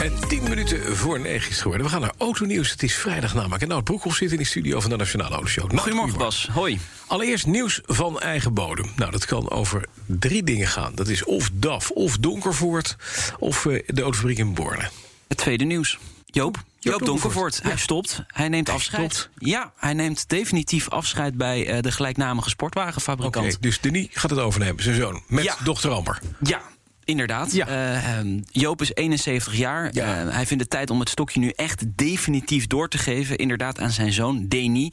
En 10 minuten voor 9 is geworden. We gaan naar autonieuws. Het is vrijdag namelijk. En Nout Broekhoff zit in de studio van de Nationale Autoshow. Nout, Goedemorgen Bas, hoi. Allereerst nieuws van eigen bodem. Nou, dat kan over drie dingen gaan. Dat is of DAF, of Donkervoort, of eh, de autofabriek in Borne. Het tweede nieuws. Joop, Joop Donkervoort. Hij Ja. stopt. Hij neemt Hij afscheid. stopt. Ja, hij neemt definitief afscheid bij eh, de gelijknamige sportwagenfabrikant. dus Denis gaat het overnemen, zijn zoon. Met Ja. dochter Amber. Ja, inderdaad. Ja. Eh, ehm, Joop is 71 jaar. Ja. Eh, hij vindt het tijd om het stokje nu echt definitief door te geven. Inderdaad aan zijn zoon, Deni.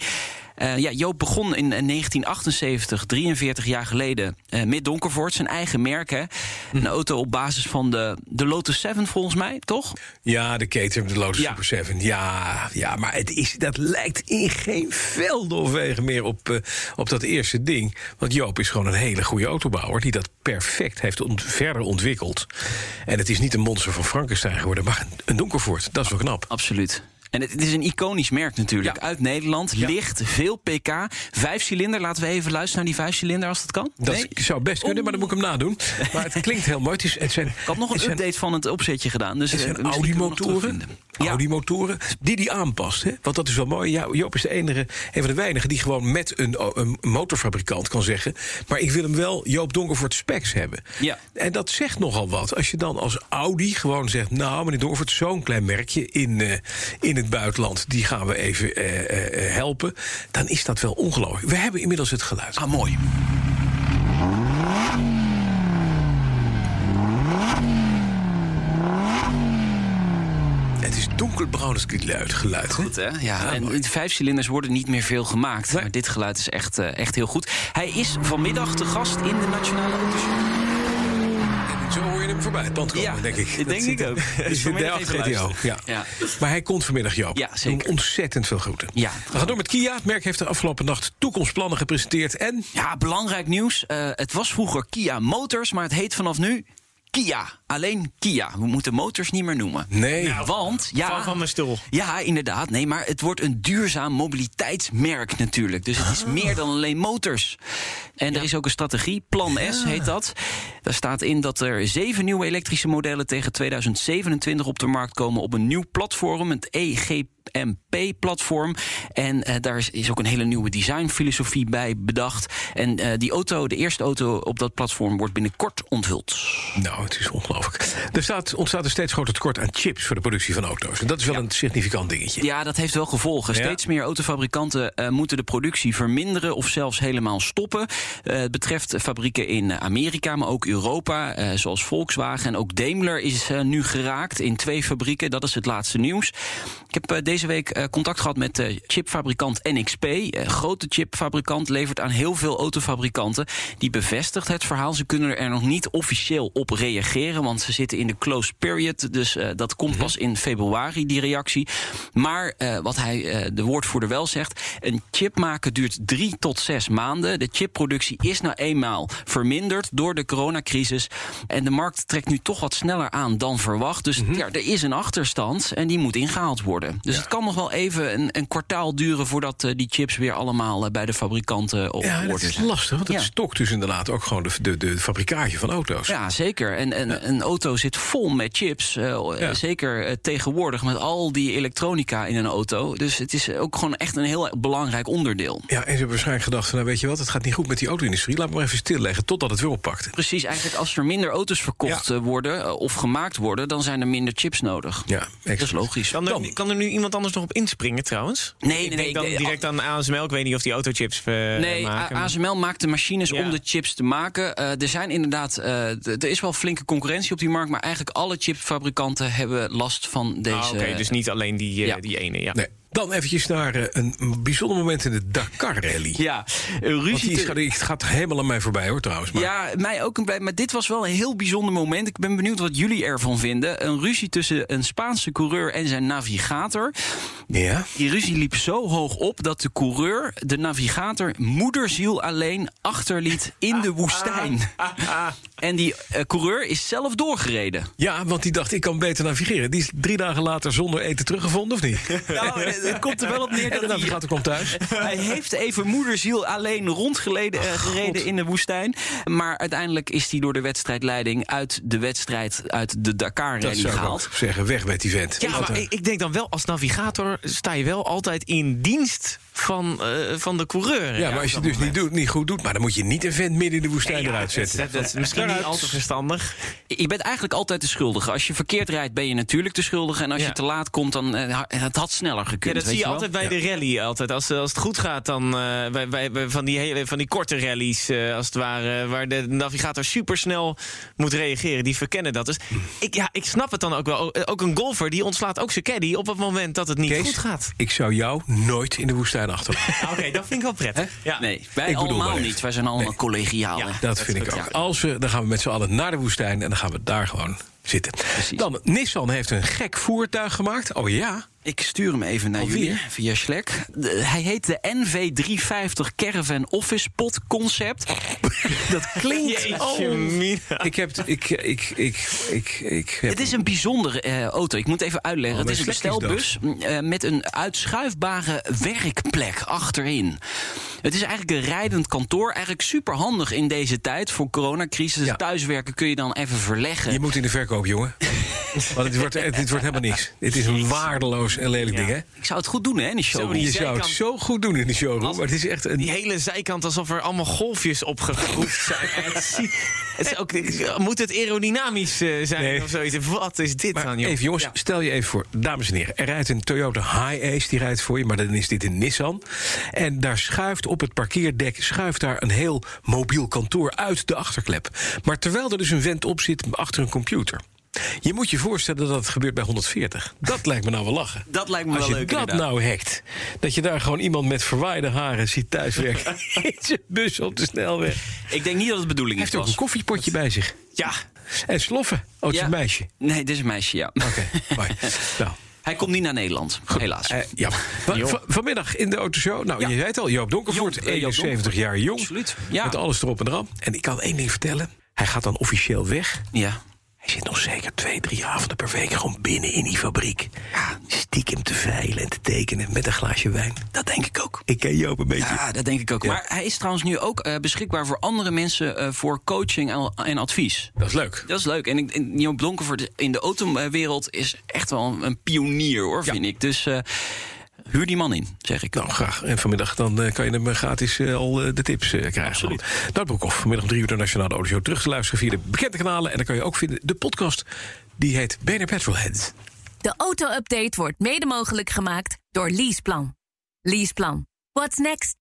Eh, ja, Joop begon in eh, 1978, 43 jaar geleden, eh, met Donkervoort. Zijn eigen merk, hè. Hm. Een auto op basis van de, de Lotus 7, volgens mij, toch? Ja, de keten, de Lotus Ja. Super 7. Ja, ja maar het is, dat lijkt in geen velden of wegen meer op, eh, op dat eerste ding. Want Joop is gewoon een hele goede autobouwer... die dat perfect heeft ont- verder ontwikkeld. En het is niet een monster van Frankenstein geworden... maar een, een Donkervoort, dat is wel knap. Absoluut. En het, het is een iconisch merk natuurlijk. Ja. Uit Nederland, Ja. licht, veel pk. Vijf cilinder, laten we even luisteren naar die vijf cilinder als dat kan. Dat Nee? zou best kunnen, maar dan moet ik hem nadoen. Maar het klinkt heel mooi. Het, is, het zijn, Ik had nog een zijn- update van het opzetje gedaan. Dus Het eh, zijn Audi-motoren. Audi-motoren die die aanpast. Hè? Want dat is wel mooi. Ja, Joop is de enige, een van de weinigen die gewoon met een, een motorfabrikant kan zeggen. Maar ik wil hem wel Joop Donkervoort specs hebben. Ja. En dat zegt nogal wat. Als je dan als Audi gewoon zegt. Nou, meneer Donkervoort, zo'n klein merkje in, eh, in het buitenland. Die gaan we even eh, eh, helpen. Dan is dat wel ongelooflijk. We hebben inmiddels het geluid. Ah, mooi. Het is donkerbruin als geluid. geluid? Goed, hè? Ja, Ja, en mooi. de vijf cilinders worden niet meer veel gemaakt. Nee. Maar dit geluid is echt, eh, echt heel goed. Hij is vanmiddag te gast in de Nationale Autoshow. Voorbij het pand komen, Ja, denk ik. dat denk ik ook. Dus is vanmiddag even luisteren. Ja. Ja. Maar hij komt vanmiddag, Joop. Ja, zeker. Ontzettend veel groeten. Ja. We gaan door met Kia. Het merk heeft de afgelopen nacht toekomstplannen gepresenteerd. En Ja, belangrijk nieuws. Eh, het was vroeger Kia Motors, maar het heet vanaf nu Kia. Alleen Kia. We moeten motors niet meer noemen. nee, Want, ja... Van mijn stoel. Ja, inderdaad. Nee, maar het wordt een duurzaam mobiliteitsmerk natuurlijk. Dus het is meer dan alleen motors. En er is ook een strategie, Plan S heet dat. Daar staat in dat er zeven nieuwe elektrische modellen tegen 2027 op de markt komen op een nieuw platform, het E EGMP-platform. En eh, daar is, ook een hele nieuwe designfilosofie bij bedacht. En eh, die auto, de eerste auto op dat platform, wordt binnenkort onthuld. nou, het is ongelooflijk. Er staat, ontstaat een steeds groter tekort aan chips voor de productie van auto's. En dat is wel een significant dingetje. Ja, dat heeft wel gevolgen. Steeds meer autofabrikanten eh, moeten de productie verminderen of zelfs helemaal stoppen. Eh, het betreft fabrieken in Amerika, maar ook Europa, eh, zoals Volkswagen. En ook Daimler is eh, nu geraakt in twee fabrieken. Dat is het laatste nieuws. Ik heb eh, deze week eh, contact gehad met eh, chipfabrikant NXP. Eh, grote chipfabrikant levert aan heel veel autofabrikanten. Die bevestigt het verhaal. Ze kunnen er nog niet officieel op reageren, want ze zitten in de close period. Dus dat komt pas in februari, die reactie. Maar wat hij, de woordvoerder wel zegt, een chip maken duurt drie tot zes maanden. De chipproductie is nou eenmaal verminderd door de coronacrisis. En de markt trekt nu toch wat sneller aan dan verwacht. Dus ja, er is een achterstand en die moet ingehaald worden. Dus het kan nog wel even een, een kwartaal duren voordat eh, die chips weer allemaal eh, bij de fabrikanten op Ja, dat is lastig, want het Ja. stokt dus inderdaad ook gewoon de, de, de fabrikage van auto's. Ja, zeker. En, en een auto zit vol met chips. eh, Ja. Zeker tegenwoordig met al die elektronica in een auto. Dus het is ook gewoon echt een heel belangrijk onderdeel. Ja, en ze hebben waarschijnlijk gedacht: van, nou weet je wat, het gaat niet goed met die auto-industrie. Laat maar even stilleggen totdat het weer oppakt. Precies, eigenlijk als er minder auto's verkocht Ja. worden of gemaakt worden, dan zijn er minder chips nodig. Ja, Dat is logisch. Kan Dan. er, kan er nu iemand anders nog op inspringen trouwens? Nee, nee, ik nee, denk dan nee, direct aan ASML. Ik weet niet of die autochips eh, Nee, maken. A- ASML maakt de machines Ja. om de chips te maken. Eh, er zijn inderdaad, eh, er is wel flinke concurrentie op die markt, maar eigenlijk alle chipfabrikanten hebben last van deze. Ah, Oké, dus niet alleen die, Ja. die ene. Ja. Nee. Dan eventjes naar eh, een bijzonder moment in de Dakar-rally. Ja, een ruzie. te- gaat, het gaat helemaal aan mij voorbij hoor trouwens. Maar Ja, mij ook een. Maar dit was wel een heel bijzonder moment. Ik ben benieuwd wat jullie ervan vinden. Een ruzie tussen een Spaanse coureur en zijn navigator. ja? Die ruzie liep zo hoog op dat de coureur de navigator moederziel alleen achterliet in de woestijn. En die eh, coureur is zelf doorgereden. ja, want die dacht ik kan beter navigeren. Die is drie dagen later zonder eten teruggevonden of niet? Nou, het komt er wel op neer dat hij, kwam thuis. hij heeft even moederziel alleen rondgereden eh, gereden in de woestijn. Maar uiteindelijk is hij door de wedstrijdleiding uit de wedstrijd, uit de Dakar Dat rally zou ik gehaald. zeggen. Weg met die vent. Ja, maar ik denk dan wel als navigator sta je wel altijd in dienst van, eh, van de coureur. ja, maar als je het dus niet, doet, niet goed doet... maar dan moet je niet een vent midden in de woestijn eruit zetten. Dat, dat is misschien niet al te verstandig. Je bent eigenlijk altijd de schuldige. Als je verkeerd rijdt, ben je natuurlijk de schuldige. En als Ja. je te laat komt, dan eh, ha- het had sneller gekund. Ja, dat zie je wel? altijd bij de rally. Altijd. Als, als het goed gaat, dan eh, bij, bij, bij van, die hele, van die korte rallies, eh, als het ware, waar de navigator supersnel moet reageren. Die verkennen dat. Dus ik, ja, ik snap het dan ook wel. Ook een golfer die ontslaat ook zijn caddy op het moment dat het niet Kees, goed gaat. ik zou jou nooit in de woestijn Oké, dat vind ik wel prettig. Ja. Nee, wij Ik allemaal niet. Wij zijn allemaal collegiaal. Ja. Dat vind ik ook. ja. Als we, dan gaan we met z'n allen naar de woestijn en dan gaan we daar gewoon zitten. Precies. Dan, Nissan heeft een gek voertuig gemaakt. Oh ja. Ik stuur hem even naar Alweer? jullie via Slack. De- hij heet de NV350 Caravan Office Pod Concept. Dat klinkt... Jeetje, mina. Ik heb... het- Ik, ik, ik, ik, ik heb Het is een bijzondere eh, auto. Ik moet even uitleggen. Oh, het is een bestelbus eh, met een uitschuifbare werkplek achterin. Het is eigenlijk een rijdend kantoor. Eigenlijk super handig in deze tijd voor coronacrisis. Ja. Thuiswerken kun je dan even verleggen. Je moet in de verkoop, jongen. Want het wordt, het, wordt helemaal niks. Het is een waardeloos en lelijk ding, hè? Ik zou het goed doen hè, in de showroom. die Je zou het zijkant- zo goed doen in de showroom. Maar het is echt een... Die hele zijkant alsof er allemaal golfjes opgegroefd zijn. het, is ook, moet het aerodynamisch eh, zijn Nee. of zoiets? Wat is dit Maar dan, joh? even jongens, Ja. stel je even voor, dames en heren. Er rijdt een Toyota Hi-Ace, die rijdt voor je, maar dan is dit een Nissan. En daar schuift op het parkeerdek schuift daar een heel mobiel kantoor uit de achterklep. Maar terwijl er dus een vent op zit achter een computer. Je moet je voorstellen dat het gebeurt bij 140. Dat lijkt me nou wel lachen. Dat lijkt me Als wel je leuk dat inderdaad. nou hackt, dat je daar gewoon iemand met verwaaide haren ziet thuiswerken in zijn bus op de snelweg. Hij Ik denk niet dat het de bedoeling is. heeft ook een koffiepotje bij zich. Ja, En sloffen. Oh, het is Ja. een meisje. Nee, dit is een meisje, ja. Oké, mooi. Nou, Hij komt niet naar Nederland, helaas. eh, ja. Van- van- vanmiddag in de autoshow. Nou, Ja. je zei het al, Joop Donkervoort, Joop, eh, Joop 71 jaar jong. Absoluut, ja. Met alles erop en eraan. En ik kan één ding vertellen. Hij gaat dan officieel weg. ja. Hij zit nog zeker twee, drie avonden per week gewoon binnen in die fabriek. Ja, stiekem te veilen en te tekenen met een glaasje wijn. Dat denk ik ook. Ik ken Joop een beetje. Ja, dat denk ik ook. Ja. Maar hij is trouwens nu ook eh, beschikbaar voor andere mensen eh, voor coaching en, advies. Dat is leuk. Dat is leuk. En, ik- en Joop Donkervoort in de autowereld is echt wel een, een pionier, hoor, Ja. vind ik. Dus eh, huur die man in, zeg ik. Nou, graag. En vanmiddag dan eh, kan je hem eh, gratis eh, al de tips eh, krijgen. Absoluut. Dat Broekhoff, vanmiddag om drie uur de Nationale Audio terug te luisteren via de bekende kanalen. En dan kan je ook vinden de podcast. Die heet BNR Petrolheads. De auto-update wordt mede mogelijk gemaakt door Leaseplan. Leaseplan. What's next?